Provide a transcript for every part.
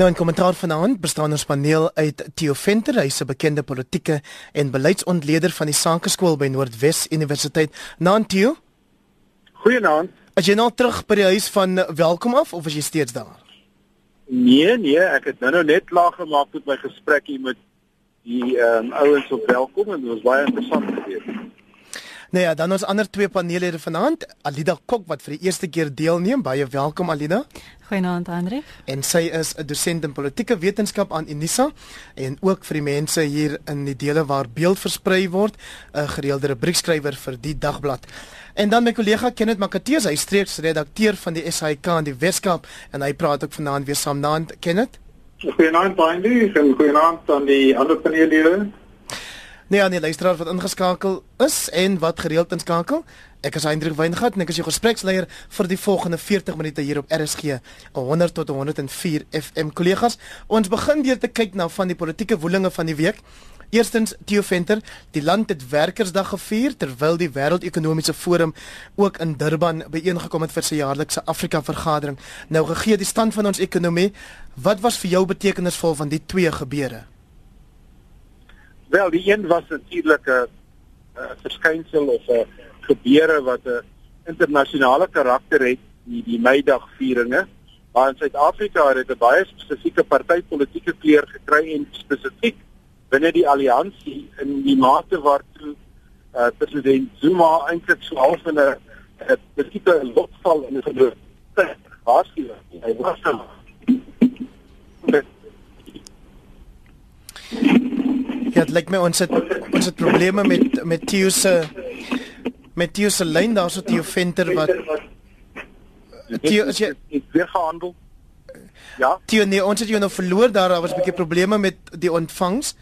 Nou in kommentaar vanaand bestaan ons paneel uit Theo Venter, hy's 'n bekende politieke en beleidsontleder van die Sakeskool by Noordwes Universiteit. Naam Theo? Goeienaand. As jy nou terug by die huis van Welkom af of is jy steeds daar? Nee, nee, ek het nou nou net klaar gemaak met my gesprek hier met die ehm um, ouens op Welkom en dit was baie interessant geweest. Nou ja, dan ons ander twee paneellede vanaand, Alida Kok wat vir die eerste keer deelneem. Baie welkom Alida. Goeienaand Andre. En sy is 'n dosent in politieke wetenskap aan Unisa en ook vir die mense hier in die dele waar beeld versprei word, 'n gereelde rubriekskrywer vir die dagblad. En dan my kollega Kenneth Makateus, hy streeks redakteur van die SAK in die Weskaap en hy praat ook vanaand weer saam naand Kenneth. Goeienaand Baie en goeienaand aan die ander paneellede. Nee, aan die luisteraar wat ingeskakel is en wat gereeld inskakel. Ek is Hendrik Weingart en ek is jou gespreksleier vir die volgende 40 minute hier op RSG 100 tot 104 FM kollegas. Ons begin deur te kyk na van die politieke woelinge van die week. Eerstens Theo Venter, die land het Werkersdag gevier terwyl die Wêreldekonomiese Forum ook in Durban byeengekom het vir sy jaarlikse Afrika vergadering. Nou gegee die stand van ons ekonomie, wat was vir jou betekenisvol van die twee gebeure? Wel, die een was natuurlik 'n verskynsel of 'n gebeure wat 'n internasionale karakter het, die die Meidag-vieringe. Maar in Suid-Afrika het dit 'n baie spesifieke partytetiese kleur gekry en spesifiek binne die alliansie in die mate waartoe uh, president Zuma eintlik so half in 'n spesifieke lotval in 'n gedoen. Hy was dan Ja, dit lyk my ons het ons het probleme met met Theo se met Theo se lyn daar so Theo Venter wat Theo is jy weer gehandel? Ja. Theo nee, ons het jou nou verloor daar, daar was 'n bietjie probleme met die ontvangs.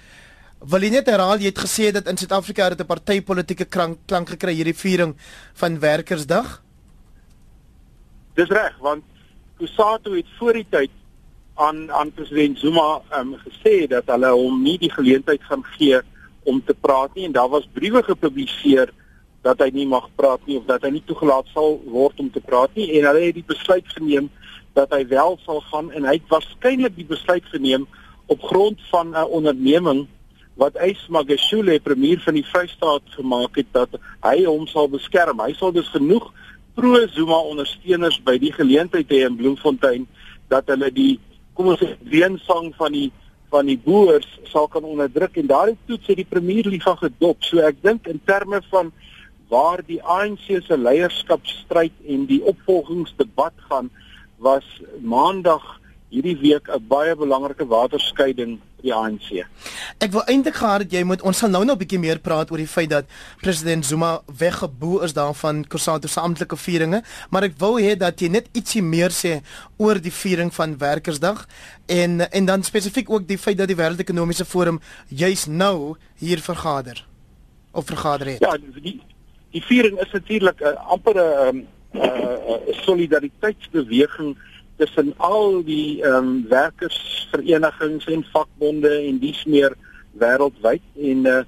Wil jy net herhaal jy het gesê dat in Suid-Afrika het 'n partytetiese klank klank gekry hierdie viering van Werkersdag? Dis reg, want Kusatu het voor die tyd aan aan president Zuma um, gesê dat hulle hom nie die geleentheid gaan gee om te praat nie en daar was briewe gepubliseer dat hy nie mag praat nie of dat hy nie toegelaat sal word om te praat nie en hulle het die besluit geneem dat hy wel sal gaan en hy het waarskynlik die besluit geneem op grond van 'n onderneming wat Ys Magashule premier van die Vrystaat gemaak het dat hy hom sal beskerm. Hy sal dus genoeg pro Zuma ondersteuners by die geleentheid hê in Bloemfontein dat hulle die kom ons sê weensang van die van die boers sal kan onderdruk en daardie toets het die Premierliga gedop. So ek dink in terme van waar die ANC se leierskapstryd en die opvolgingsdebat gaan was maandag hierdie week 'n baie belangrike waterskeiding die ANC. Ek wil eintlik gehad het jy moet ons sal nou nog 'n bietjie meer praat oor die feit dat president Zuma weggeboe is daarvan Kusatu se amptelike vieringe, maar ek wou hê dat jy net ietsie meer sê oor die viering van Werkersdag en en dan spesifiek ook die feit dat die Wêreldekonomiese Forum juis nou hier vergader of vergader het. Ja, die die viering is natuurlik 'n uh, amper 'n um, uh, uh, solidariteitsbeweging tussen al die ehm um, werkersverenigings en vakbonde en dies meer wêreldwyd en uh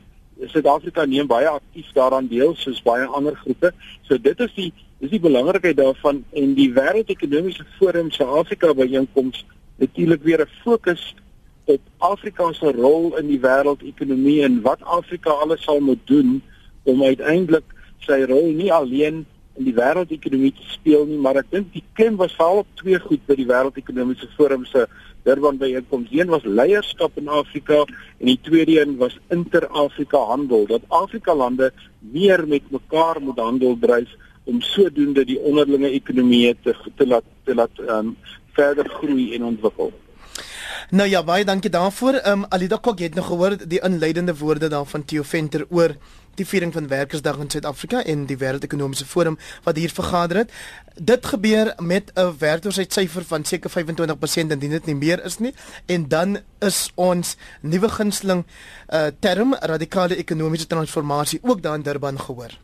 Suid-Afrika neem baie aktief daaraan deel soos baie ander groepe. So dit is die dis die belangrikheid daarvan en die wêreldekonomiese forum se Afrika byeenkoms natuurlik weer 'n fokus op Afrika se rol in die wêreldekonomie en wat Afrika alles sal moet doen om uiteindelik sy rol nie alleen in die wêreldekonomie te speel nie, maar ek dink die klem was veral op twee goed by die wêreldekonomiese forum se Durban byeenkoms. Een was leierskap in Afrika en die tweede een was inter-Afrika handel. Dat Afrika lande meer met mekaar moet handel dryf om sodoende die onderlinge ekonomieë te te laat te laat um, verder groei en ontwikkel. Nou ja, baie dankie daarvoor. Ehm um, Alida Kok het nog gehoor die inleidende woorde daarvan Theo Venter oor die viering van Werkersdag in Suid-Afrika en die Wêreldekonomiese Forum wat hier vergader het. Dit gebeur met 'n werkloosheidsyfer van seker 25% indien dit nie meer is nie en dan is ons nuwe gunsteling uh term radikale ekonomiese transformasie ook daar in Durban gehoor.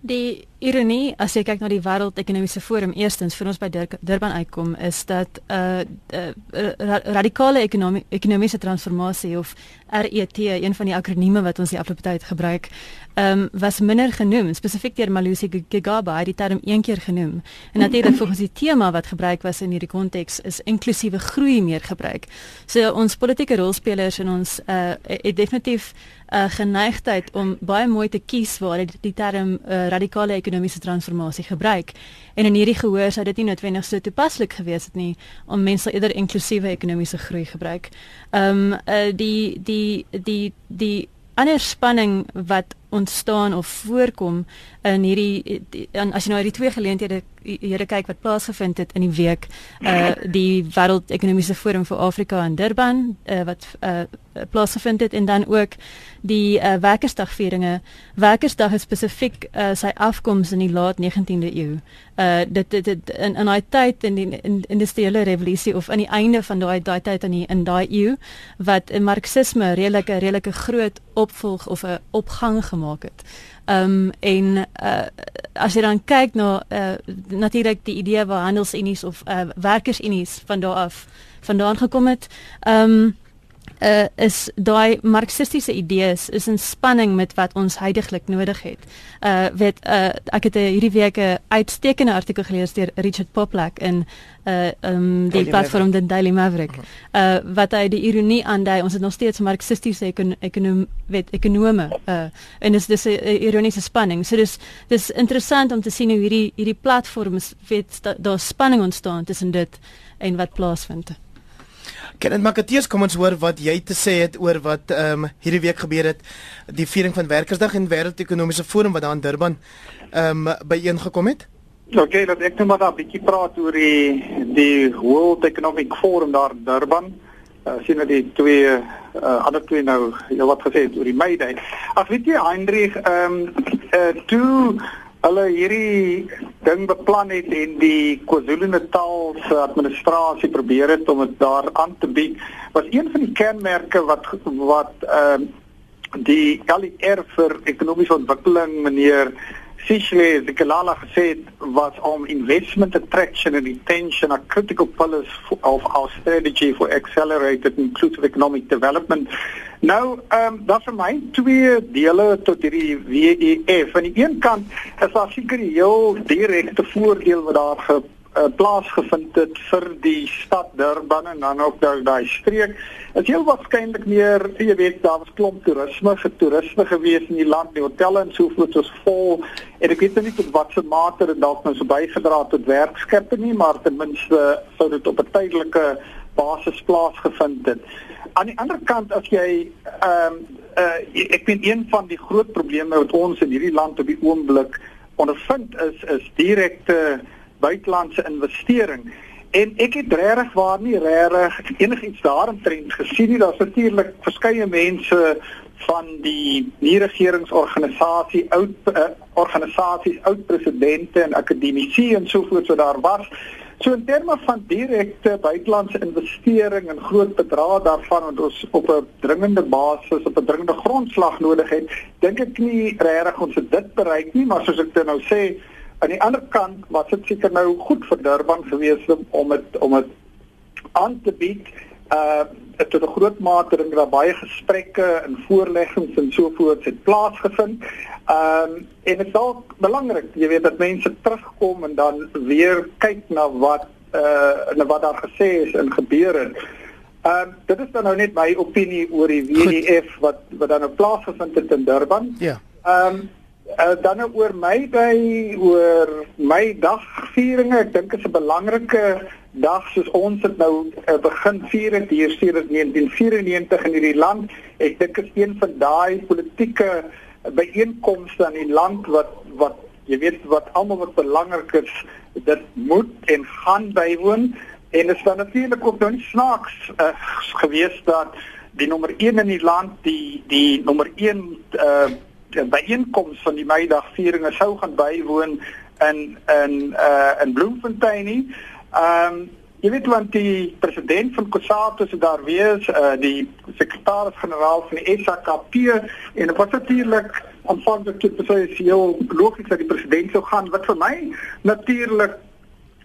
Die ironie as jy kyk na die wêreld ekonomiese forum eerstens vir ons by Durban uitkom is dat 'n uh, uh, radikale ekonomie ekonomiese transformasie of RET, een van die akronieme wat ons die afgelope tyd gebruik, um, was minder genoem, spesifiek deur Malusi Gigaba, hy het die term een keer genoem. En natuurlik volgens die tema wat gebruik was in hierdie konteks is inklusiewe groei meer gebruik. So ons politieke rolspelers en ons uh het definitief 'n uh, geneigtheid om baie mooi te kies waar hulle die term uh, radikale ekonomiese transformasie gebruik. En in hierdie gehoor sou dit nie noodwendig so toepaslik gewees het nie om mense eerder inklusiewe ekonomiese groei gebruik. Ehm um, uh, die die die die ander spanning wat ontstaan of voorkom in hierdie in, as jy nou hierdie twee geleenthede hierde kyk wat plaasgevind het in die week uh die wêreld ekonomiese forum vir Afrika in Durban uh, wat uh plaasgevind het en dan ook die uh, werkersdagvieringe werkersdag is spesifiek uh, sy afkoms in die laat 19de eeu uh dit dit, dit in in daai tyd in die in, industriële revolusie of aan die einde van daai daai tyd in die, in daai eeu wat marxisme redelike redelike groot opvolg of 'n opgang gemaak het Ehm um, en uh, as jy dan kyk na uh, natuurlik die idee waar handelsunies of uh, werkersunies van daar af vandaan gekom het. Ehm um, uh, is daai marxistiese idees is in spanning met wat ons heidaglik nodig het. Uh weet uh ek het hierdie week 'n uitstekende artikel gelees deur Richard Poplak in uh um die platform the Daily Maverick. Uh wat hy die ironie aandui, ons het nog steeds marxistiese ekon ekonom weet ekonome uh en dis dis 'n ironiese spanning. So dis dis interessant om te sien hoe hierdie hierdie platforms weet daar spanning ontstaan tussen dit en wat plaasvind. Kenneth Makateus, kom ons hoor wat jy te sê het oor wat ehm um, hierdie week gebeur het, die viering van Werkersdag en Wêreldekonomiese Forum wat daar in Durban ehm um, byeengekom het. Oké, okay, dat ek net maar 'n bietjie praat oor die die World Economic Forum daar in Durban. Uh, sien dat die twee uh, ander twee nou heel wat gesê het oor die Day. Ag weet jy Hendrik, ehm um, uh, toe hulle hierdie ding beplan het en die KwaZulu-Natal se administrasie probeer het om dit daar aan te bied was een van die kenmerke wat wat ehm uh, die LER vir ekonomiese ontwikkeling meneer Sichle die Kalala gesê het was om investment attraction and retention a critical pillars of our strategy for accelerated inclusive economic development Nou, ehm um, daar vir my twee dele tot hierdie WEF. Aan die een kant is daar seker heel direkte voordeel wat daar ge uh, plaasgevind het vir die stad Durban en dan ook daai daai streek. Is heel waarskynlik meer, jy weet, daar was klomp toerisme, vir toerisme gewees in die land, die hotelle en so voort was vol. En ek weet nie tot watter mate dit dalk nou so bygedra het tot werkskepping nie, maar ten minste sou dit op 'n tydelike basis plaasgevind het aan die ander kant as jy ehm um, uh, ek vind een van die groot probleme wat ons in hierdie land op die oomblik ondervind is is direkte buitelandse investering. En ek het regtig waar nie regtig enigiets daaromtrent gesien nie. Daar's natuurlik verskeie mense van die nie-regeringsorganisasie oud uh, organisasies oud presidente en akademici en so voort so daar was. So in terme van direkte buitelandse investering en groot bedrae daarvan wat ons op 'n dringende basis op 'n dringende grondslag nodig het, dink ek nie regtig ons dit bereik nie, maar soos ek dit nou sê, aan die ander kant was dit seker nou goed vir Durban gewees om dit om dit aan te bied. Uh tot 'n groot mate dink daar baie gesprekke en voorleggings en so voort het plaasgevind. Ehm um, en dit is ook belangrik, jy weet dat mense terugkom en dan weer kyk na wat uh na wat daar gesê is en gebeur het. Ehm um, dit is dan nou net my opinie oor die WEF wat wat dan nou plaasgevind het in Durban. Ja. Ehm um, Uh, dan oor my by oor my dagvieringe. Ek dink dit is 'n belangrike dag soos ons dit nou uh, begin vier het hier sedert 1994 in hierdie land. Ek dink dit is een van daai politieke byeenkomste in die land wat wat jy weet wat almal wat belangrik is dit moet en gaan bywoon. En dit dan natuurlik ook nou nie snaaks uh, gewees dat die nommer 1 in die land die die nommer 1 uh, byeenkoms van die Meidagvieringe sou gaan bywoon in in uh in Bloemfontein nie. Ehm um, jy weet want die president van COSATU se daar wees, uh die sekretaris-generaal van die SAKP en dit was natuurlik aanvanklik toe besluit heel logies dat die president sou gaan wat vir my natuurlik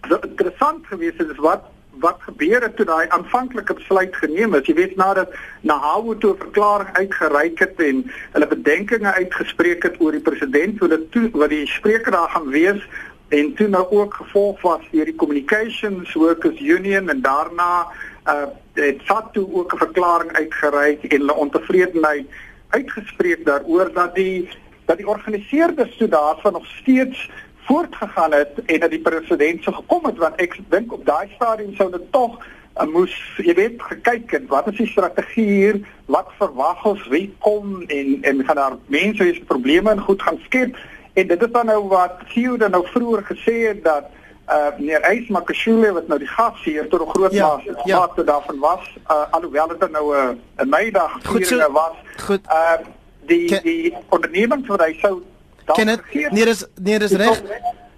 interessant gewees het is wat wat gebeur het toe daai aanvanklike besluit geneem is. Jy weet nadat Nahawu toe 'n verklaring uitgereik het en hulle bedenkinge uitgespreek het oor die president, so dat toe wat die spreker daar gaan wees en toe nou ook gevolg was deur die Communications Workers Union en daarna uh het SATU ook 'n verklaring uitgereik en hulle ontevredenheid uitgespreek daaroor dat die dat die organiseerders toe daarvan nog steeds voortgegaan het en dat die president so gekom het want ek dink op daai stadium sou dit tog uh, moes jy weet gekyk het wat is die strategie hier wat verwag ons wie kom en en gaan daar mense wees probleme en goed gaan skep en dit is dan nou wat Theo dan nou vroeër gesê het dat uh meneer Eisma Kashule wat nou die gas hier tot 'n groot ja, mate ja. wat daarvan was uh alhoewel dit nou 'n uh, 'n middag vieringe so, was goed. uh die Ken, die onderneming wat hy sou Ken dit? Nee, dis nee, dis reg.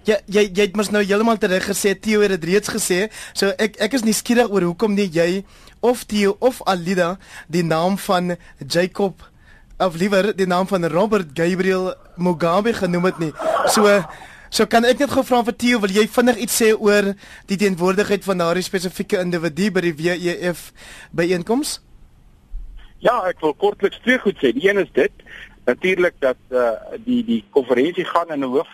Ja, jy jy het mos nou heeltemal tereg gesê Theo het dit reeds gesê. So ek ek is nuuskierig oor hoekom nie jy of Theo of Alida die naam van Jacob of liewer die naam van Robert Gabriel Mugabe genoem het nie. So so kan ek net gou vra vir Theo, wil jy vinnig iets sê oor die teenwoordigheid van daardie spesifieke individu by die WEF byeenkoms? Ja, ek wil kortliks twee goed sê. Die een is dit natuurlik dat uh, die die konferensie gaan in 'n hoof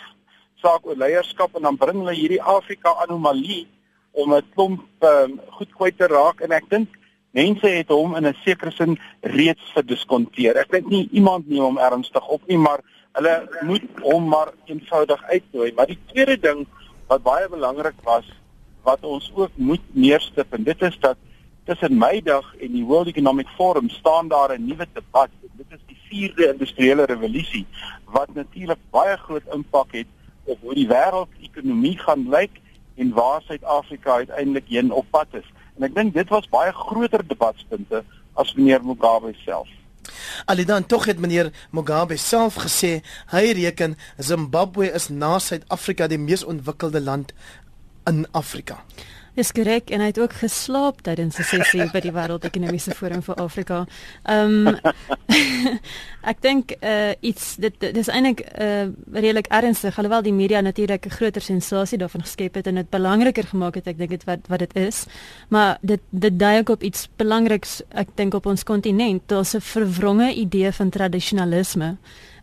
saak oor leierskap en dan bring hulle hierdie Afrika anomalie om 'n klomp um, goed kwyt te raak en ek dink mense het hom in 'n sekere sin reeds verdiskonteer. Ek dink nie iemand neem hom ernstig op nie, maar hulle moet hom maar eenvoudig uitnooi. Maar die tweede ding wat baie belangrik was wat ons ook moet neerstip en dit is dat tussen Meidag en die World Economic Forum staan daar 'n nuwe debat. Dit is die vierde industriële revolusie wat natuurlik baie groot impak het op hoe die wêreldekonomie gaan lyk en waar Suid-Afrika uiteindelik heen op pad is. En ek dink dit was baie groter debatspunte as meneer Mugabe self. Alidan tog het meneer Mugabe self gesê hy reken Zimbabwe is na Suid-Afrika die mees ontwikkelde land in Afrika. Dis korrek en hy het ook geslaap tydens 'n sessie by die Wêreldekonomiese Forum vir Afrika. Ehm um, ek dink uh iets dit dis eintlik uh redelik ernstig alhoewel die media natuurlik 'n groter sensasie daarvan geskep het en dit belangriker gemaak het ek dink dit wat wat dit is. Maar dit dit dui ook op iets belangriks ek dink op ons kontinent. Daar's 'n verwronge idee van tradisionalisme.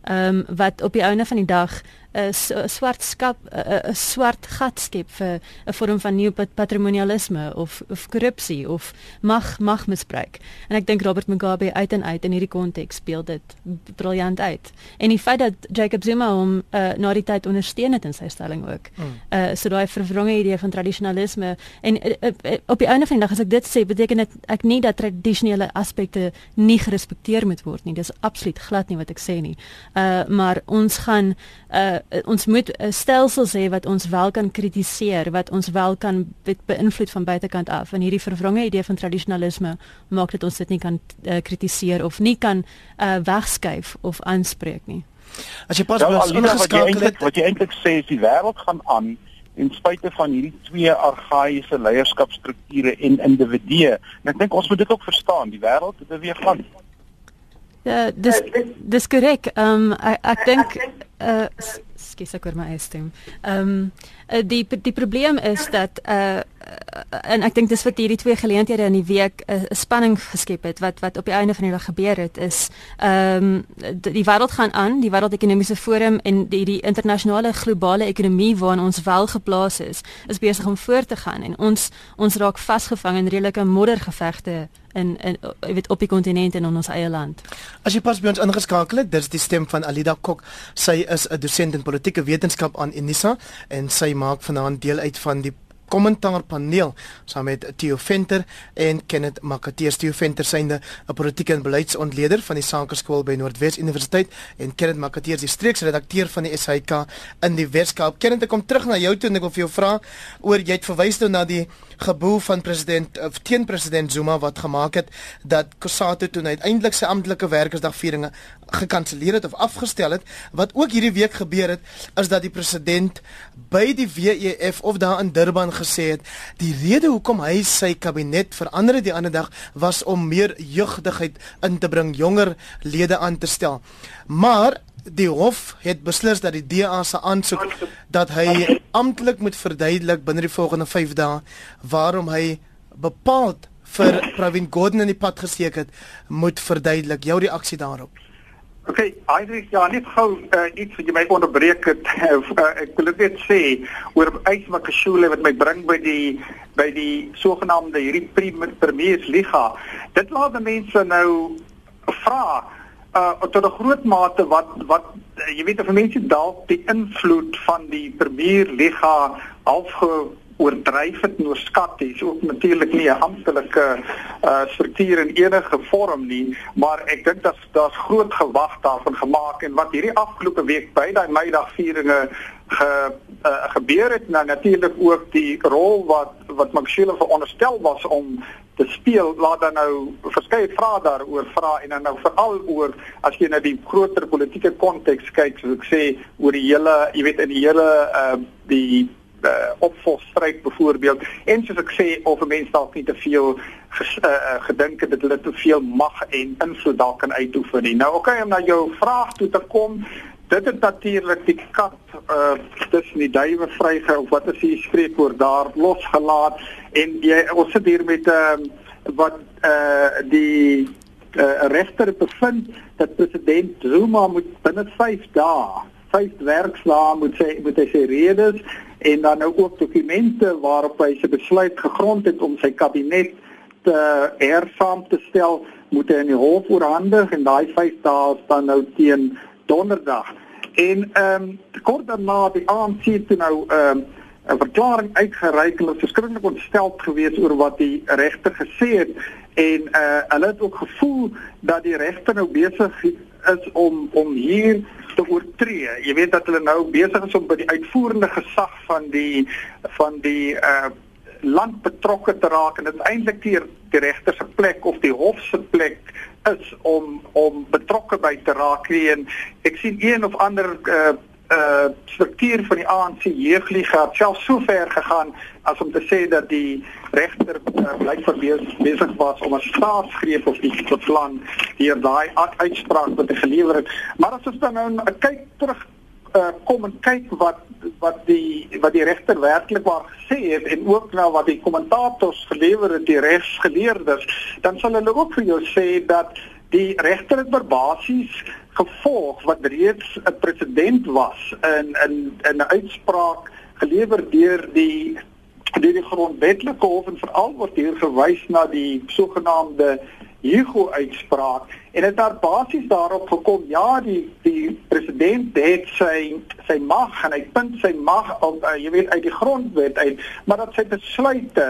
Ehm um, wat op die einde van die dag 'n swart skap 'n swart gat skep vir 'n vorm van nuwe patrimonialisme of of korrupsie of mag magmisbruik. En ek dink Robert Mugabe uit en uit in hierdie konteks speel dit briljant uit. En die feit dat Jacob Zuma hom uh, na die tyd ondersteun het in sy stelling ook. Mm. Uh so daai verwronge idee van tradisionalisme en uh, uh, op die einde van die dag as ek dit sê beteken dit ek nie dat tradisionele aspekte nie gerespekteer moet word nie. Dis absoluut glad nie wat ek sê nie. Uh maar ons gaan uh uh, ons moet 'n stelsel hê wat ons wel kan kritiseer, wat ons wel kan be beïnvloed van buitekant af. En hierdie vervronge idee van tradisionalisme maak dit ons dit nie kan uh, kritiseer of nie kan uh, wegskuif of aanspreek nie. As jy pas ja, wat jy eintlik wat jy eintlik sê is die wêreld gaan aan en spite van hierdie twee argaïese leierskapstrukture en individue. En ek dink ons moet dit ook verstaan, die wêreld beweeg aan. Ja, dis dis korrek. Ehm um, ek, ek dink uh skus ek oor my eie stem. Ehm um, die die probleem is dat uh en ek dink dis wat hierdie twee geleenthede in die week 'n uh, spanning geskep het wat wat op die einde van die dag gebeur het is ehm um, die wêreld gaan aan, die wêreldekonomiese forum en die die internasionale globale ekonomie waarin ons wel geplaas is, is besig om voort te gaan en ons ons raak vasgevang in redelike moddergevegte in in jy weet op die kontinent en in ons eie land. As jy pas by ons ingeskakel het, dis die stem van Alida Kok. Sy is 'n dosent in politieke wetenskap aan Unisa en sy maak vanaand deel uit van die kommentaarpaneel saam met Theo Venter en Kenneth Makateer. Theo Venter synde 'n politieke en beleidsontleder van die Sakeskool by Noordwes Universiteit en Kenneth Makateer die streeksredakteur van die SAK in die Weskaap. Kenneth, ek kom terug na jou toe en ek wil vir jou vra oor jy het verwys nou na die geboel van president of teen president Zuma wat gemaak het dat Kusatu toe uiteindelik sy amptelike werkersdagvieringe gekanselleer het of afgestel het wat ook hierdie week gebeur het is dat die president by die WEF of daar in Durban gesê het die rede hoekom hy sy kabinet verander het die ander dag was om meer jeugdigheid in te bring jonger lede aan te stel maar die hof het beslis dat die DA se aansoek dat hy amptelik moet verduidelik binne die volgende 5 dae waarom hy bepaald vir Pravin Gordhan in die pad gesteek het, moet verduidelik jou reaksie daarop. OK, Heinrich, ja, net gou uh, iets wat jy my onderbreek het. Uh, ek wil net sê oor Ysmakashule wat my bring by die by die sogenaamde hierdie premiersliga. Dit laat die mense nou vra uh tot 'n groot mate wat wat jy weet of mense dalk die invloed van die premierliga half oordryf het en oorskat is ook natuurlik nie 'n amptelike uh struktuur in enige vorm nie maar ek dink dat daar's groot gewag daarvan gemaak en wat hierdie afgelope week by daai Meidagvieringe ge uh, gebeur het nou natuurlik ook die rol wat wat Maxile veronderstel was om te speel laat dan nou verskeie vrae daaroor vra en dan nou veral oor as jy na die groter politieke konteks kyk soos ek sê oor die hele jy weet in die hele uh die uh, opvolgstryd byvoorbeeld en soos ek sê of 'n mens dalk nie te veel ges, uh, gedink het dat hulle te veel mag en invloed dalk kan uitoefen nie. Nou okay, om na jou vraag toe te kom, dit het natuurlik die kat uh tussen die duwe vryge of wat as jy spreek oor daar losgelaat en jy ons sit hier met ehm uh, wat uh die uh, regter bevind dat president Zuma moet binne 5 dae vyf werkslae moet sê moet hy sê redes en dan nou ook dokumente waarop hy se besluit gegrond het om sy kabinet te hersaam te stel moet hy in die hof oorhandig en daai 5 dae staan nou teen donderdag. En ehm um, kort daarna die ANC toe nou ehm um, 'n verklaring uitgereik en hulle verskriklik ontstel gewees oor wat die regter gesê het. En uh hulle het ook gevoel dat die regter nou besig is om om hier te oortree. Jy weet dat hulle nou besig is om by die uitvoerende gesag van die van die uh land betrokke te raak en dit is eintlik die, die regter se plek of die hof se plek is om om betrokke by te raak en ek sien een of ander uh uh struktuur van die ANC jeugliga het self so ver gegaan as om te sê dat die regter uh, blykbaar besig was om 'n staatsgreep op die plan deur daai uitspraak wat hy gelewer het. Maar as ons dan nou kyk terug uh kom en kyk wat wat die wat die regter werklik waar gesê het en ook nou wat die kommentators gelewer het die regsgeleerdes dan sal hulle ook vir jou sê dat die regter het basies gevolg wat reeds 'n presedent was in in in 'n uitspraak gelewer deur die deur die grondwetlike hof en veral word hier verwys na die sogenaamde Hugo uitspraak en dit het basies daarop gekom ja die die president het sy sy mag en hy punt sy mag op uh, jy weet uit die grondwet uit maar dat sy besluite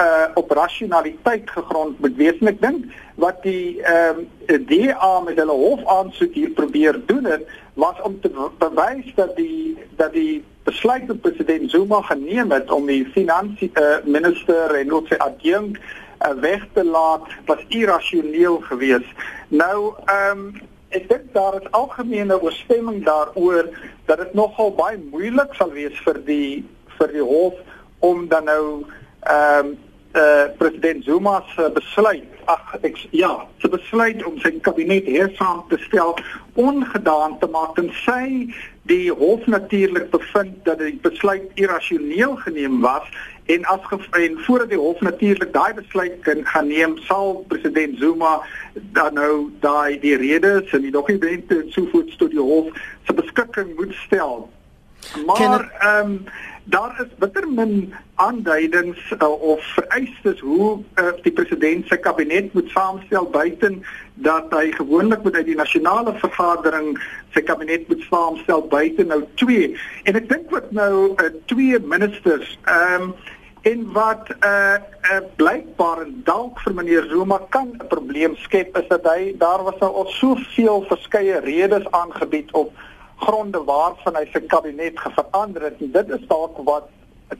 uh op rasionaliteit gegrond moet wees en ek dink wat die ehm um, DA met hulle hof aansoek hier probeer doen het was om te bewys dat die dat die besluit wat president Zuma geneem het om die finansie uh, minister en ook sy adjunkt uh, weg te laat was irrasioneel geweest. Nou ehm um, ek dink daar is algemene ooreenstemming daaroor dat dit nogal baie moeilik sal wees vir die vir die hof om dan nou ehm um, uh, president Zuma se besluit ag ek ja se besluit om sy kabinet hersaam te stel ongedaan te maak en sy die hof natuurlik bevind dat die besluit irrasioneel geneem was en as en voordat die hof natuurlik daai besluit kan gaan neem sal president Zuma dan nou daai die redes en die dokumente en sovoorts tot die hof se beskikking moet stel. Maar ehm um, daar is bitter min aanduidings uh, of vereistes hoe uh, die president sy kabinet moet saamstel buiten dat hy gewoonlik met uit die nasionale vergadering sy kabinet moet saamstel buiten nou twee. En ek dink wat nou uh, twee ministers ehm um, en wat 'n uh, uh, blykbaar dalk vir meneer Zuma kan 'n probleem skep is dat hy daar was nou al soveel verskeie redes aangebied op gronde waarvan hy sy kabinet geverander het en dit is dalk wat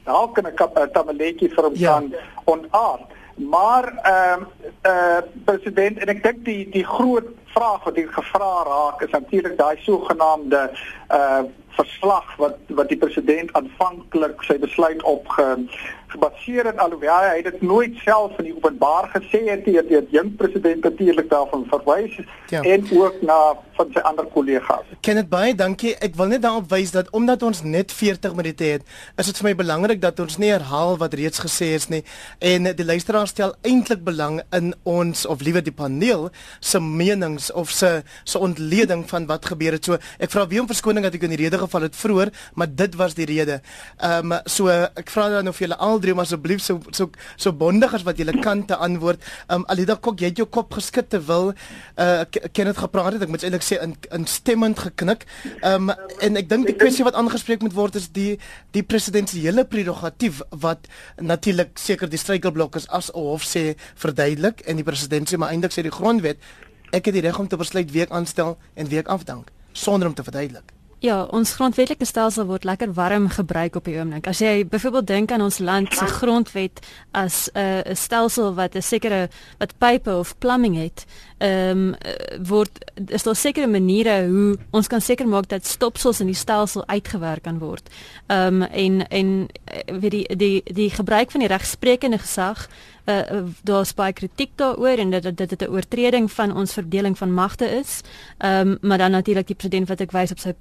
dalk 'n tamaletjie vir hom ja. kan onaard maar ehm uh, eh uh, president en ek dink die die groot vraag wat ek gevra raak is natuurlik daai sogenaamde uh verslag wat wat die president aanvanklik sy besluit op ge, gebaseer het alhoewel hy dit nooit self in die openbaar gesê het nie die jong president natuurlik daarvan verwys ja. en ook na van sy ander kollegas. Kenneth baie dankie. Ek wil net daarop wys dat omdat ons net 40 minute het, is dit vir my belangrik dat ons nie herhaal wat reeds gesê is nie en die luisteraar stel eintlik belang in ons of liewer die paneel se menings of se se ontleding van wat gebeur het. So ek vra weer om verskoning dat ek in die rede geval het vroeër, maar dit was die rede. Ehm um, so ek vra dan of julle al drie maar asseblief so so so bondig as wat julle kan te antwoord. Um, Alida Kok, jy het jou kop geskit te wil uh ken dit gepraat het. Ek moet eintlik sê in instemmend geknik. Um, en ek dink die kwessie wat aangespreek moet word is die die presidensiële prerogatief wat natuurlik seker die struikelblok is as hof sê verduidelik en die president sê maar eintlik sê die grondwet ek het die reg om te besluit wie ek aanstel en wie ek afdank sonder om te verduidelik. Ja, ons grondwetlike stelsel word lekker warm gebruik op die oomblik. As jy byvoorbeeld dink aan ons land se grondwet as 'n uh, stelsel wat 'n sekere wat pipe of plumbing het, ehm um, word is daar sekere maniere hoe ons kan seker maak dat stopsels in die stelsel uitgewerk kan word. Ehm um, en en eh, weet die die die gebruik van die regsprekende gesag uh, daar's baie kritiek daaroor en dat dit 'n oortreding van ons verdeling van magte is. Ehm um, maar dan natuurlik die president wat ek wys op sy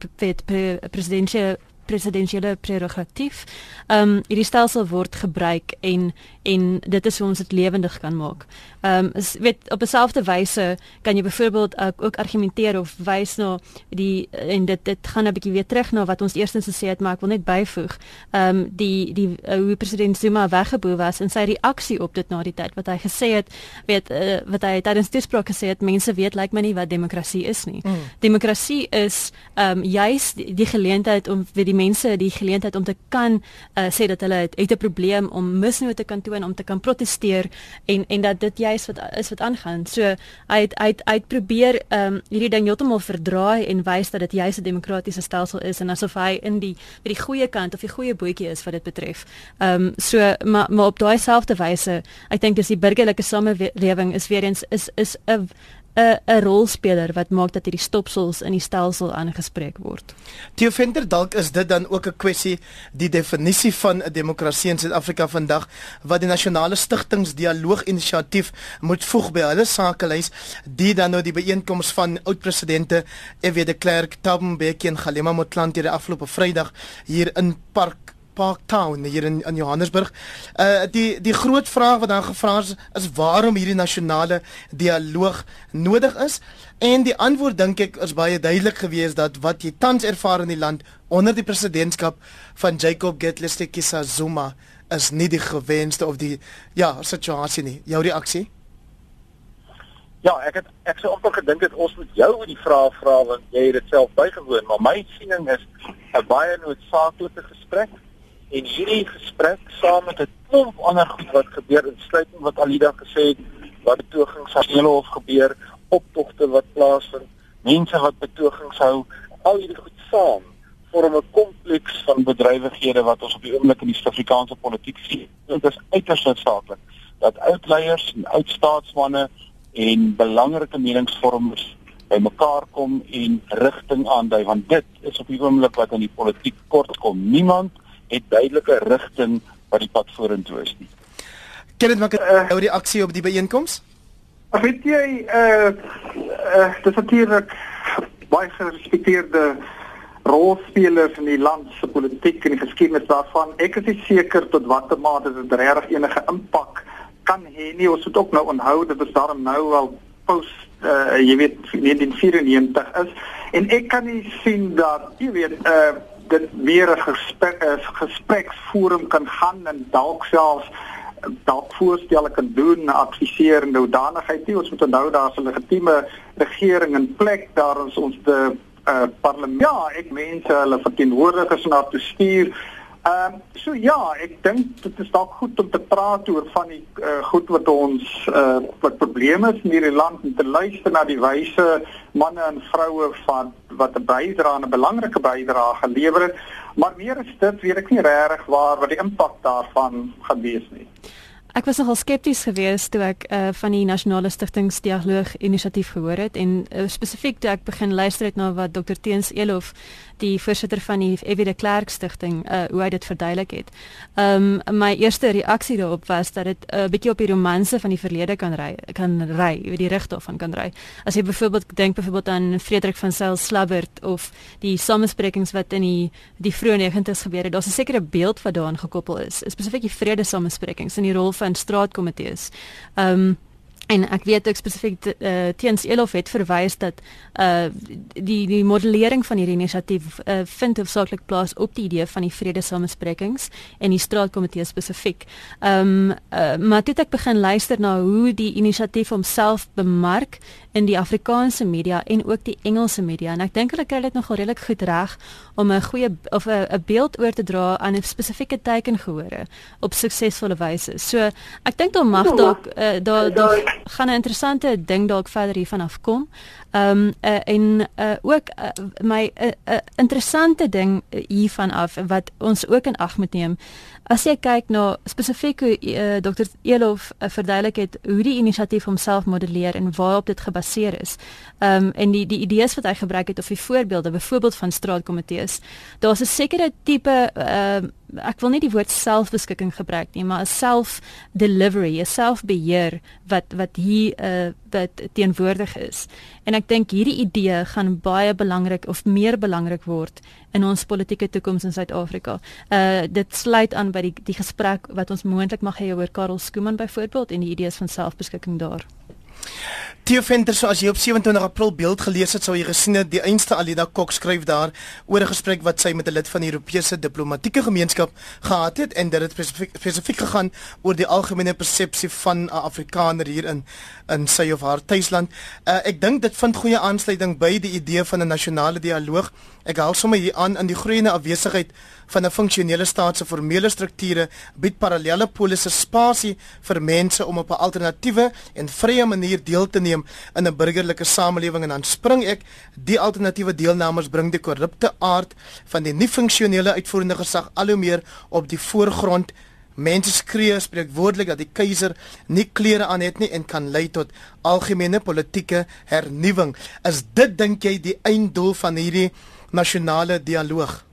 presidentsiële presidensiële prerogatief. Ehm um, hierdie stelsel word gebruik en en dit is hoe ons dit lewendig kan maak. Ehm um, weet op dieselfde wyse kan jy byvoorbeeld uh, ook argumenteer of wys na die en dit dit gaan 'n bietjie weer terug na wat ons eerstens gesê het maar ek wil net byvoeg. Ehm um, die die uh, hoe president Zuma weggeboe was en sy reaksie op dit na die tyd wat hy gesê het weet uh, wat hy tydens toespraak gesê het mense weet lyk like my nie wat demokrasie is nie. Mm. Demokrasie is ehm um, juis die, die geleentheid om vir die mense die geleentheid om te kan uh, sê dat hulle het 'n probleem om misnoot te kan toon om te kan proteseer en en dat dit juis wat is wat aangaan. So hy het hy het, hy het probeer ehm um, hierdie ding heeltemal verdraai en wys dat dit juis 'n demokratiese stelsel is en asof hy in die by die goeie kant of die goeie bootjie is wat dit betref. Ehm um, so maar maar op daai selfde wyse, ek dink dis die burgerlike samelewing is weer eens is is 'n 'n 'n rolspeler wat maak dat hierdie stopsels in die stelsel aangespreek word. Theo Venter dalk is dit dan ook 'n kwessie die definisie van 'n demokrasie in Suid-Afrika vandag wat die nasionale stigtingsdialoog inisiatief moet voeg by hulle sakelys die dan nou die byeenkoms van oud-presidente F.W. de Klerk, Thabo Mbeki en Kgalema Motlanthe die afgelope Vrydag hier in Park Parktown hier in in Johannesburg. Uh die die groot vraag wat dan gevra is is waarom hierdie nasionale dialoog nodig is en die antwoord dink ek is baie duidelik geweest dat wat jy tans ervaar in die land onder die presidentskap van Jacob Gedlestek Zuma is nie die gewenste of die ja situasie nie. Jou reaksie? Ja, ek het ek sou amper gedink het ons moet jou oor die vraag vra want jy het dit self bygewoon, maar my siening is 'n baie noodsaaklike gesprek en hierdie gesprek saam met 'n klomp ander goed wat gebeur insluitend wat Alida gesê het wat betogings aan hele hof gebeur, optogte wat plaasvind, mense wat betogings hou, al hierdie goed saam vorm 'n kompleks van bedrywighede wat ons op die oomblik in die Suid-Afrikaanse politiek sien. Dit is uiters noodsaaklik dat oud leiers en oud staatsmanne en belangrike meningsvormers bymekaar kom en rigting aandui want dit is op die oomblik wat in die politiek kort kom. Niemand het duidelike rigting wat die pad vorentoe is nie. Ken dit maak 'n uh, eh. reaksie op die byeenkoms? Ek weet jy uh uh dis natuurlik baie gerespekteerde rolspelers in die land se politiek en die geskiedenis daarvan. Ek is nie seker tot watter mate dit regtig enige impak kan hê nie. Ons moet ook nou onthou dat dit daarom nou al pos uh jy weet 1994 is en ek kan nie sien dat jy weet uh dit weer 'n gesprek gespreksforum kan gaan en dalk selfs dalk voorstelle kan doen, adviseer en nou danigheid nie. Ons moet onthou daar's 'n legitieme regering in plek daar ons ons die uh, parlement. Ja, ek mense hulle verteenwoordigers na toe stuur Ehm um, so ja, ek dink dit is dalk goed om te praat oor van die uh, goed wat ons uh, wat probleme is in hierdie land en te luister na die wyse manne en vroue van wat 'n bydrae 'n belangrike bydrae gelewer het. Maar meer as dit weet ek nie regtig waar wat die impak daarvan gaan wees nie. Ek was nogal skepties geweest toe ek uh, van die Nasionale Stigtingsdialoog inisiatief gehoor het en uh, spesifiek toe ek begin luister het na wat Dr Teens Elof die voorsitter van die Evie de Klerk Stichting uh, hoe hy dit verduidelik het. Ehm um, my eerste reaksie daarop was dat dit 'n uh, bietjie op die romanse van die verlede kan ry kan ry, weet die rigte van kan ry. As jy byvoorbeeld dink byvoorbeeld aan Frederik van Sail Slabbert of die samesprekings wat in die die vroeë 90's gebeur het, daar's 'n sekere beeld wat daaraan gekoppel is, spesifiek die vrede samesprekings in die rol van straatkomitees. Ehm um, en ek weet ook spesifiek uh, teens Elof het verwys dat uh die die modellering van hierdie inisiatief uh, vind hoofsaaklik plaas op die idee van die vredesamesprekings en die straatkomitee spesifiek. Ehm um, uh, maar toe ek begin luister na hoe die inisiatief homself bemark in die Afrikaanse media en ook die Engelse media en ek dink hulle kry dit nogal redelik goed reg om 'n goeie of 'n beeld oor te dra aan 'n spesifieke teikengehore op suksesvolle wyse. So ek dink daar mag dalk uh, daar daar gaan 'n interessante ding dalk verder hiervan afkom. Ehm um, uh, en uh, ook uh, my uh, uh, interessante ding hiervan af wat ons ook in ag moet neem As jy kyk na spesifiek hoe uh, Dr. Elof uh, verduidelik het hoe die inisiatief homself modelleer en waarop dit gebaseer is. Ehm um, en die die idees wat hy gebruik het of die voorbeelde, byvoorbeeld van straatkomitees, daar's 'n sekere tipe ehm uh, ek wil nie die woord selfbeskikking gebruik nie, maar 'n self delivery, 'n selfbeheer wat wat hier uh, wat teenwoordig is. En ek dink hierdie idee gaan baie belangrik of meer belangrik word in ons politieke toekoms in Suid-Afrika. Uh dit sluit aan by die die gesprek wat ons moontlik mag hê oor Karel Skooman byvoorbeeld en die idees van selfbeskikking daar. Theo Venter, so as jy op 27 April beeld gelees het, sou jy gesien het die einste Alida Kok skryf daar oor 'n gesprek wat sy met 'n lid van die Europese diplomatieke gemeenskap gehad het en dit het spesifiek spesifiek gegaan oor die algemene persepsie van 'n Afrikaner hier in in sy of haar tuisland. Uh, ek dink dit vind goeie aansluiting by die idee van 'n nasionale dialoog. Ek haal sommer hier aan in die groeiende afwesigheid van 'n funksionele staat se formele strukture bied parallelle polisse spasie vir mense om op 'n alternatiewe en vrye manier deel te neem in 'n burgerlike samelewing en dan spring ek die alternatiewe deelnemers bring die korrupte aard van die nie funksionele uitvoerende gesag al hoe meer op die voorgrond Mense skree spreekwoordelik dat die keiser nie klere aan het nie en kan lei tot algemene politieke hernuwing. Is dit dink jy die einddoel van hierdie nasionale dialoog?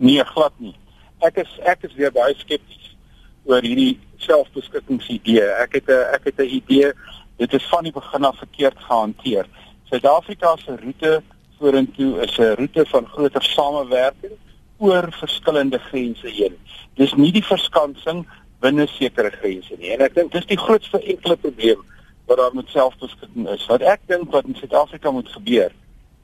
Nee, glad nie. Ek is ek is weer baie skepties oor hierdie selfbeskikking-idee. Ek het 'n ek het 'n idee dit is van die begin af verkeerd gehanteer. Suid-Afrika se roete vorentoe is 'n roete van groter samewerking oor verskillende grense heen. Dis nie die verskansing binne sekere grense nie. En ek dink dis die grootste enkele probleem wat daar met selfbeskikking is. Wat ek dink wat in Suid-Afrika moet gebeur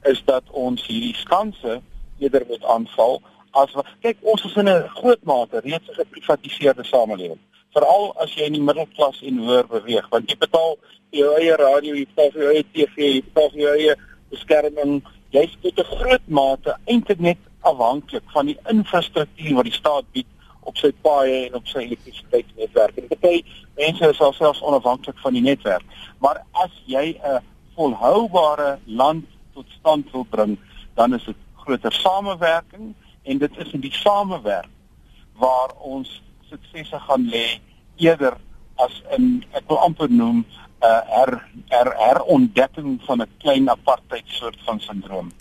is dat ons hierdie skanse eerder moet aanval as kyk ons is in 'n groot mate reeds 'n geprivatiseerde samelewing. Veral as jy in die middelklas en hoër beweeg want jy betaal jou eie radio jy betaal jou eie TV jy betaal jou eie beskerming. Jy's tot 'n groot mate eintlik net afhanklik van die infrastruktuur wat die staat bied op sy paaie en op sy elektrisiteitsnetwerk. En baie mense is selfs onafhanklik van die netwerk. Maar as jy 'n volhoubare land tot stand wil bring dan is dit groter samewerking en dit is in die samewerk waar ons suksese gaan lê eerder as in ek wil amper noem 'n uh, her, her herontdekking van 'n klein apartheid soort van sindroom.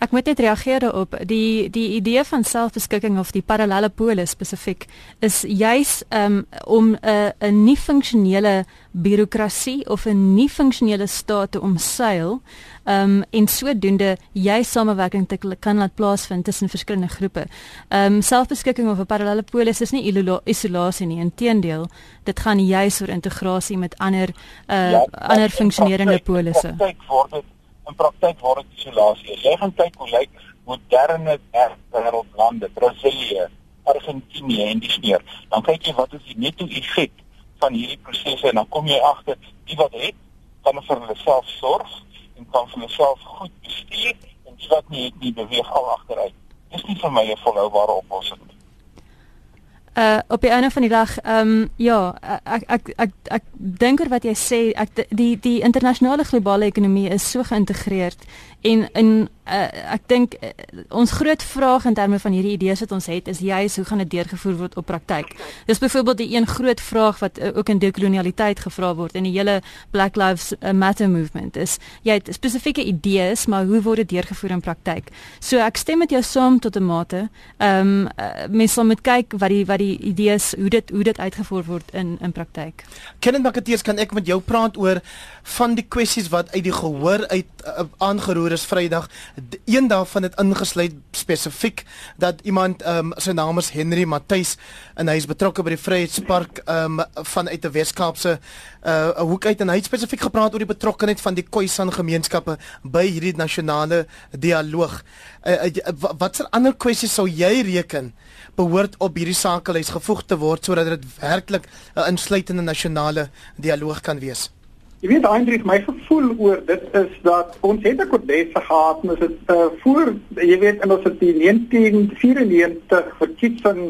Ek moet net reageer op die die idee van selfbeskikking of die parallelle pole spesifiek is juis um, om 'n 'n nie funksionele birokrasie of 'n nie funksionele staat te omseil um, en sodoende jy samewerking te kan laat plaasvind tussen verskillende groepe. Ehm um, selfbeskikking of 'n parallelle pole is nie isolasie nie, inteendeel, dit gaan juis oor integrasie met ander uh, ja, ander funksionerende polisse. Kyk word dit in praktyk word dit isolasie. Jy gaan kyk hoe lyk moderne wêreldlande, Brasilië, Argentinië en dis meer. Dan kyk jy wat is die netto effek van hierdie prosesse en dan kom jy agter die wat het kan vir hulle self sorg en kan vir hulle self goed bestuur en wat nie het nie beweeg al agteruit. Dis nie vir my 'n volhoubare oplossing nie uh op die einde van die dag ehm um, ja ek ek ek ek, ek dink oor wat jy sê ek die die internasionale globale ekonomie is so geïntegreerd En in uh, ek dink uh, ons groot vraag in terme van hierdie idees wat ons het is juis hoe gaan dit deurgevoer word op praktyk. Dis byvoorbeeld die een groot vraag wat uh, ook in dekolonialiteit gevra word in die hele Black Lives Matter movement is jy het spesifieke idees, maar hoe word dit deurgevoer in praktyk? So ek stem met jou saam tot 'n mate. Ehm um, uh, mense moet kyk wat die wat die idees hoe dit hoe dit uitgevoer word in in praktyk. Kenneth Makateers, kan ek met jou praat oor van die kwessies wat uit die gehoor uit uh, aangeroer is Vrydag? Een daarvan het ingesluit spesifiek dat iemand ehm um, sy naam is Henry Matthys en hy is betrokke by die Vryheidspark ehm um, vanuit 'n Weskaapse uh hoek uit en hy het spesifiek gepraat oor die betrokkeheid van die Khoisan gemeenskappe by hierdie nasionale dialoog. Uh, uh, Watse ander kwessies sou jy reken behoort op hierdie sakelys gevoeg te word sodat dit werklik 'n uh, insluitende nasionale dialoog kan wees? Jy weet eintlik my gevoel oor dit is dat ons het 'n kodesse gehad, ons het uh, voor jy weet in ons het die 1994 verkiesing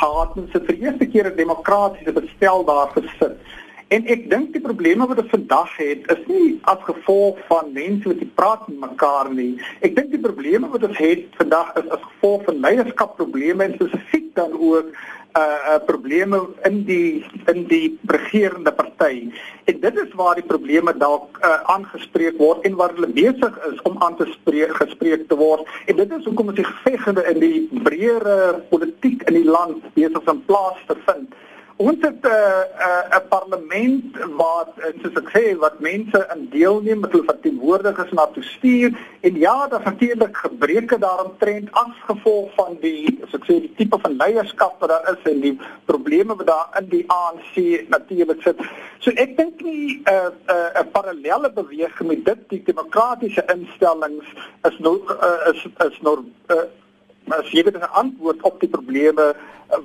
gehad, ons het vir die eerste keer 'n demokratiese bestel daar gesit. En ek dink die probleme wat ons vandag het is nie as gevolg van mense wat nie praat met mekaar nie. Ek dink die probleme wat ons het vandag is as gevolg van leierskapprobleme en spesifiek dan ook uh uh probleme in die in die regerende party. En dit is waar die probleme dalk uh aangespreek word en waar hulle besig is om aan te spreek gespreek te word. En dit is hoekom ons die gevegende in die breëre politiek in die land besig is om plaas te vind. Ons het 'n uh, 'n uh, parlement wat soos ek sê wat mense in deelneem met hulle verteenwoordigers na toe stuur en ja, daar natuurlik gebreke daaromtrent as gevolg van die soos ek sê die tipe van leierskap wat daar is en die probleme wat daar in die ANC natuurlik sit. So ek dink nie 'n uh, 'n uh, 'n parallelle beweging met dit die demokratiese instellings is nog uh, is is nog uh, as jy dit 'n antwoord op die probleme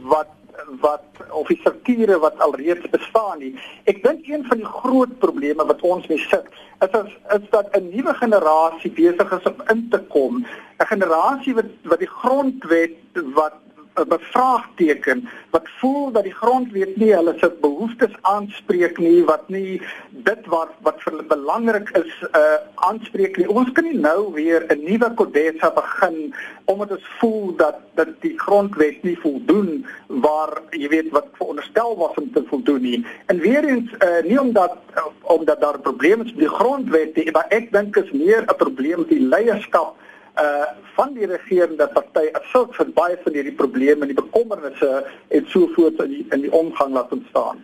wat wat of die strukture wat alreeds bestaan nie. Ek dink een van die groot probleme wat ons mee sit is is, is dat 'n nuwe generasie besig is om in te kom, 'n generasie wat wat die grondwet wat bevraagteken wat voel dat die grondwet nie hulle se behoeftes aanspreek nie wat nie dit wat wat vir hulle belangrik is uh aanspreek nie. Ons kan nie nou weer 'n nuwe kodessa begin omdat ons voel dat dat die grondwet nie voldoen waar jy weet wat veronderstel was om te voldoen nie. En weer eens uh nie omdat omdat daar probleme is met die grondwet nie, maar ek dink is meer 'n probleem met die leierskap uh van die regerende party as sulk vir baie van hierdie probleme en die bekommernisse en so voort in die, in die omgang laat ontstaan.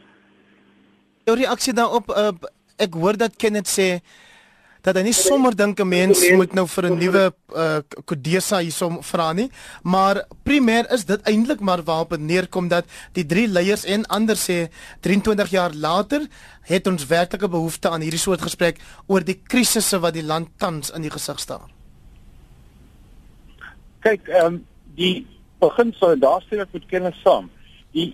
Jou reaksie daarop uh, ek hoor dat Kenneth sê dat hy nie sommer dink 'n mens moet nou vir 'n nuwe uh, kodesa hiersom vra nie, maar primêr is dit eintlik maar waarop dit neerkom dat die drie leiers en ander sê 23 jaar later het ons werklike behoefte aan hierdie soort gesprek oor die krisisse wat die land tans in die gesig staar kyk ehm um, die beginsel daar sê ek met kennis saam. Die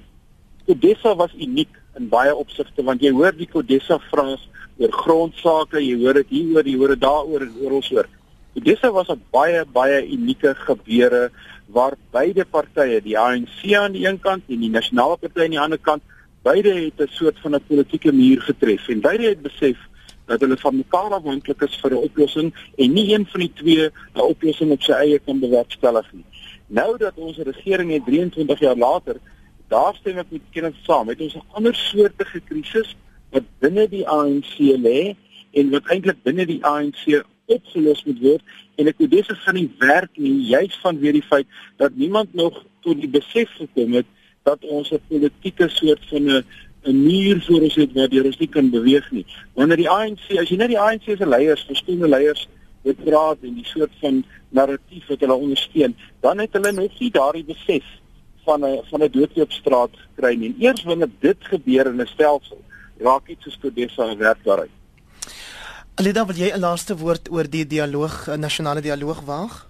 Kodessa was uniek in baie opsigte want jy hoor die Kodessa vras oor grondsake, jy hoor dit hier oor, jy hoor dit daaroor en oral oor. Kodessa was 'n baie baie unieke gebeure waar beide partye, die ANC aan die een kant en die Nasionale Party aan die ander kant, beide het 'n soort van 'n politieke muur getref en beide het besef dat hulle van mekaar afhanklik is vir 'n oplossing en nie een van die twee 'n oplossing op sy eie kan bewerkstellig nie. Nou dat ons regering het 23 jaar later, daar stem ek met kennis saam, het ons 'n ander soortige krisis wat binne die ANC lê en wat eintlik binne die ANC opgelos moet word en ek dink dit gaan nie werk nie juis vanweer die feit dat niemand nog tot die besef gekom het dat ons 'n politieke soort van 'n 'n muur voor ons het waardeur ons nie kan beweeg nie. Wanneer die ANC, as jy net die ANC se leiers, verskillende leiers wat praat en die soort van narratief wat hulle ondersteun, dan het hulle nog nie daardie besef van 'n van 'n doodloopstraat gekry nie. Eers wanneer dit gebeur in 'n stelsel, raak iets soos Kodessa werkbaarheid. Alida, wil jy 'n laaste woord oor die dialoog, nasionale dialoog waag?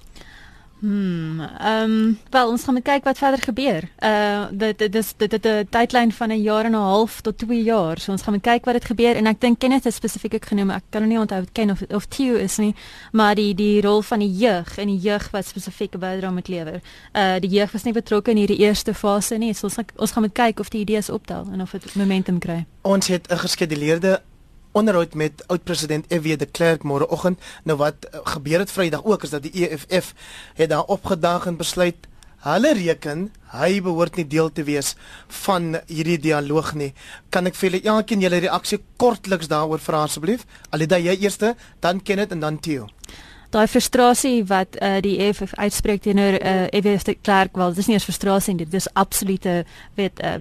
Hmm, ehm um, wel ons gaan kyk wat verder gebeur. Uh dit dit is dit het 'n tydlyn van 'n jaar en 'n half tot 2 jaar. So ons gaan kyk wat dit gebeur en ek dink Kenneth het spesifiek genoem. Ek kan nou nie onthou ken of of Theo is nie, maar die die rol van die jeug en die jeug wat spesifieke bydra moet lewer. Uh die jeug was nie betrokke in hierdie eerste fase nie. So ons ons gaan kyk of die idees optel en of dit momentum kry. Ons het 'n geskeduleerde onderhoud met oud-president F.W. de Klerk môreoggend. Nou wat uh, gebeur het Vrydag ook is dat die EFF het daar opgedaag en besluit hulle reken hy behoort nie deel te wees van hierdie dialoog nie. Kan ek vir julle elkeen julle reaksie kortliks daaroor vra asseblief? Alida jy eerste, dan Kenneth en dan Theo daai frustrasie wat uh, die EFF uitspreek teenoor uh, eh, EWS de Klerk wel dis nie eens frustrasie nie dis absolute weet uh,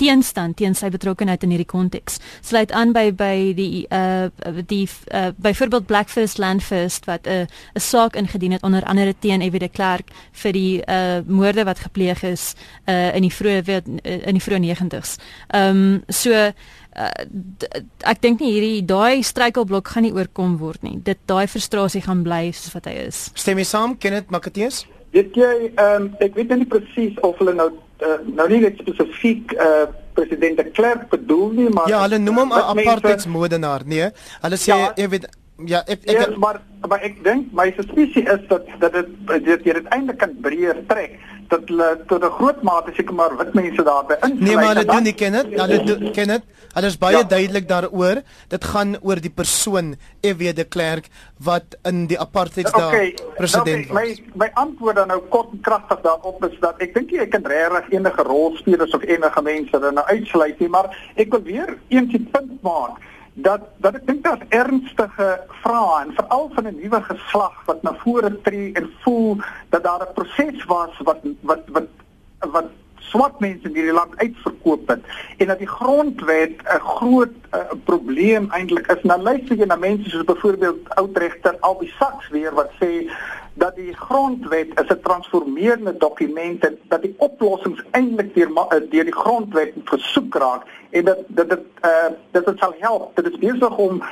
teenstand teen sy betrokkeheid in hierdie konteks sluit aan by by die uh, die uh, byvoorbeeld Blackfirst Landfirst wat 'n uh, 'n saak ingedien het onder andere teen EWS de Klerk vir die uh, moorde wat gepleeg is uh, in die vroeë in die vroeë 90s. Ehm um, so uh, ek dink nie hierdie daai struikelblok gaan nie oorkom word nie. Dit daai frustrasie gaan bly soos wat hy is. Stem jy saam, Kenneth Makateus? Weet jy, ehm um, ek weet nie presies of hulle nou uh, nou nie net spesifiek uh, president de Klerk bedoel nie, maar Ja, hulle noem hom 'n apartheidsmoordenaar, nee. Hulle sê ja, jy weet Ja, ek ek ja, maar maar ek dink my suspicie is dat dat dit dit dit uiteindelik kan breër trek dat hulle tot 'n groot mate seker maar wit mense daarby insluit. Nee, maar hulle doen nie ken dit. Hulle doen ken dit. Hulle is baie ja. duidelik daaroor. Dit gaan oor die persoon F.W. de Klerk wat in die apartheid daar okay, president okay, was. My my antwoord dan nou kort en kragtig daarop is dat ek dink jy kan regtig enige rolspelers of enige mense dan nou uitsluit nie, maar ek wil weer eens die punt maak dat dat ek dink daar's ernstige vrae en veral van 'n nuwe geslag wat na vore tree en voel dat daar 'n proses was wat wat wat wat swart mense in hierdie land uitverkoop het en dat die grondwet 'n groot uh, probleem eintlik is. Nou luister jy na mense soos byvoorbeeld oudregter Albie Sachs weer wat sê dat die grondwet is 'n transformerende dokument en dat die oplossings eintlik deur eh, deur die grondwet gesoek raak en dat dat dit uh dat dit sal help. Dit is besig om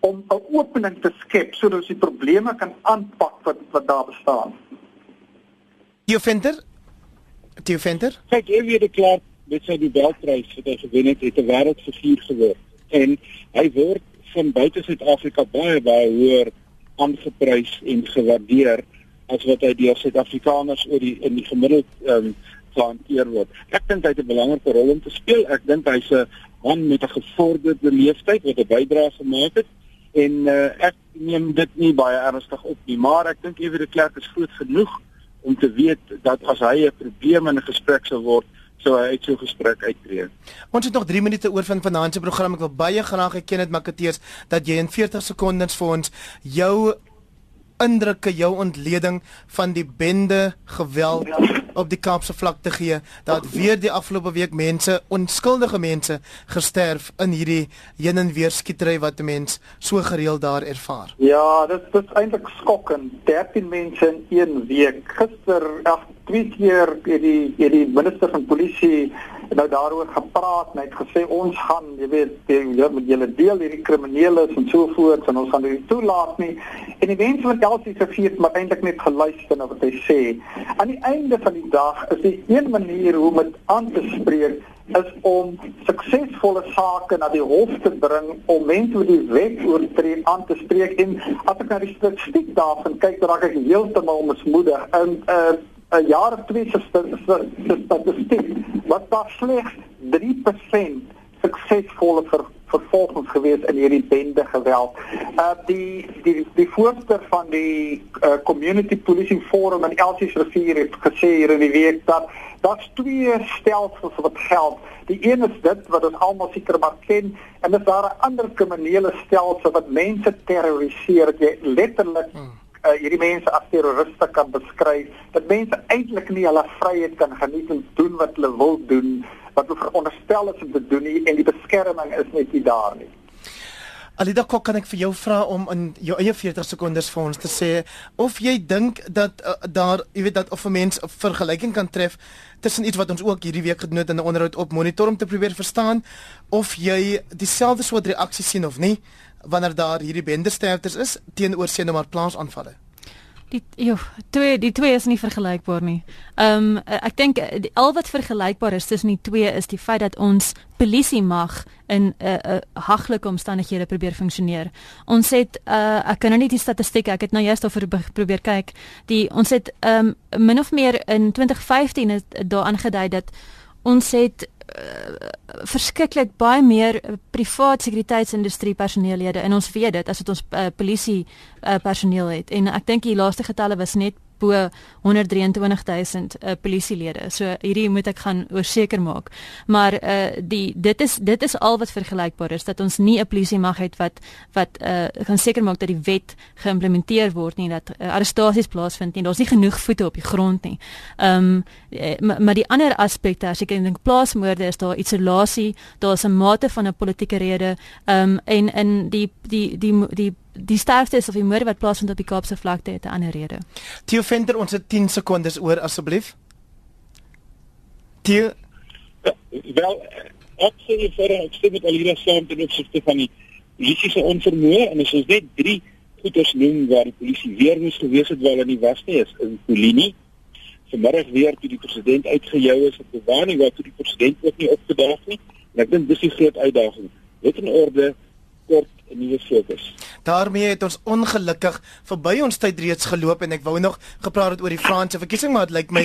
om 'n opening te skep sodat ons die probleme kan aanpak wat wat daar bestaan. Jy vind dit Theo Venter? Kyk, jy weet ek klaar met sy Nobelprys wat hy gewen het, het 'n wêreldfiguur geword. En hy word van buite Suid-Afrika baie baie hoër aangeprys en gewaardeer as wat hy deur Suid-Afrikaners oor die in die gemiddeld ehm um, gehanteer word. Ek dink hy het 'n belangrike rol om te speel. Ek dink hy's 'n man met 'n gevorderde leeftyd wat 'n bydrae gemaak het en uh, ek neem dit nie baie ernstig op nie, maar ek dink Ewe de Klerk is groot genoeg om te weet dat as hy 'n probleem in 'n gesprek sou word, sou hy uit so 'n gesprek uittreë. Ons het nog 3 minute oor van vanaand se program. Ek wil baie graag hê Kenneth Makateus dat jy in 40 sekondes vir ons jou indrukke, jou ontleding van die bende geweld op die Kaapse vlakte gee dat weer die afgelope week mense, onskuldige mense gesterf in hierdie heen en weer skietery wat mense so gereeld daar ervaar. Ja, dit is eintlik skokkend. 13 mense in een week. Gister, ag, twee keer het die het die minister van polisie nou daaroor gepraat en het gesê ons gaan, jy weet, jy moet julle deel hierdie kriminele en so voort en ons gaan dit toelaat nie. En die mense wat Elsie se vier maar eintlik net geluister na wat hy sê. Aan die einde van die dag is die een manier hoe om dit aan te spreek is om suksesvolle sake na die hof te bring om mense wat die wet oortree aan te spreek en as ek na die statistiek daarvan kyk raak ek heeltemal mismoedig en 'n uh, 'n jaar of twee se statistiek wat daar slegs 3% suksesvolle ver, vervolgings gewees in hierdie bende geweld. Uh die die die voorsteur van die uh, community policing forum in Elsies rivier het gesê hier in die week dat daar's twee stelsels wat geld. Die een is dit wat ons almal seker maar ken en dis daar 'n ander kriminele stelsel wat mense terroriseer. Jy letterlik hmm uh, hierdie mense as terroriste kan beskryf dat mense eintlik nie hulle vryheid kan geniet en doen wat hulle wil doen wat hulle veronderstel is om te doen nie, en die beskerming is net nie daar nie. Alida Kok kan ek vir jou vra om in jou eie 40 sekondes vir ons te sê of jy dink dat uh, daar jy weet dat of 'n mens 'n vergelyking kan tref tussen iets wat ons ook hierdie week genoot in 'n onderhoud op monitor om te probeer verstaan of jy dieselfde soort reaksie sien of nie wanneer daar hierdie bendersterftes is teenoor sien nou maar plaasaanvalle. Die jo, twee die twee is nie vergelykbaar nie. Ehm um, ek dink al wat vergelykbaar is tussen die twee is die feit dat ons polisie mag in 'n uh, uh, haglike omstandighede probeer funksioneer. Ons het uh, ek kan nou nie die statistieke, ek het nou juist oor probeer kyk. Die ons het ehm um, min of meer in 2015 het daar aangedui dat ons het verskriklik baie meer privaat sekuriteitsindustrie personeellede. En ons weet dit as dit ons uh, polisie uh, personeel het. En ek dink die laaste getalle was net bo 123000 uh, polisielede. So hierdie moet ek gaan oorseker maak. Maar uh die dit is dit is al wat vergelykbaar is dat ons nie 'n polisie mag het wat wat uh gaan seker maak dat die wet geïmplementeer word nie dat uh, arrestasies plaasvind nie. Daar's nie genoeg voete op die grond nie. Ehm um, maar die ander aspekte as ek dink plaasmoorde is daar isolasie, daar's 'n mate van 'n politieke rede ehm um, en in die die die die, die die sterftes of die moorde wat plaasvind op die Kaapse vlakte het 'n ander rede. Theo Venter, ons het 10 sekondes oor asseblief. Theo ja, wel ek sê vir ek sê met Alira saam ten opsigte van die polisie se onvermoë en as ons net drie goeders noem waar die polisie weer nie gewees het waar hulle nie was nie is in Polini. Vanmiddag weer toe die president uitgejou is op Bewani waar toe die president ook nie opgedaag nie. En ek dink dis die groot uitdaging. Wet en orde kort nuwe fokus. daarmee het ons ongelukkig verby ons tyd reeds geloop en ek wou nog gepraat het oor die Franse verkiesing maar dit lyk my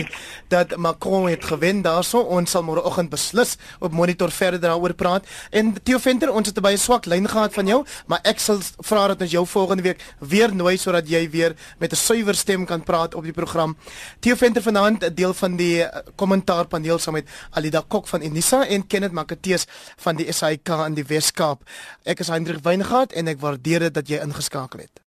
dat Macron het gewen. Daarso ons sal môreoggend beslis op monitor verder daaroor praat. En Theo Venter ons het 'n baie swak lyn gehad van jou maar ek sal vra dat ons jou volgende week weer nooi sodat jy weer met 'n suiwer stem kan praat op die program. Theo Venter vanaand 'n deel van die eh, kommentaarpaneel saam met Alida Kok van Unisa en Kenneth Makatees van die SAIK in die Wes-Kaap. Ek is Hendrik Weingart en ek waardeer dit dat jy ingeskakel het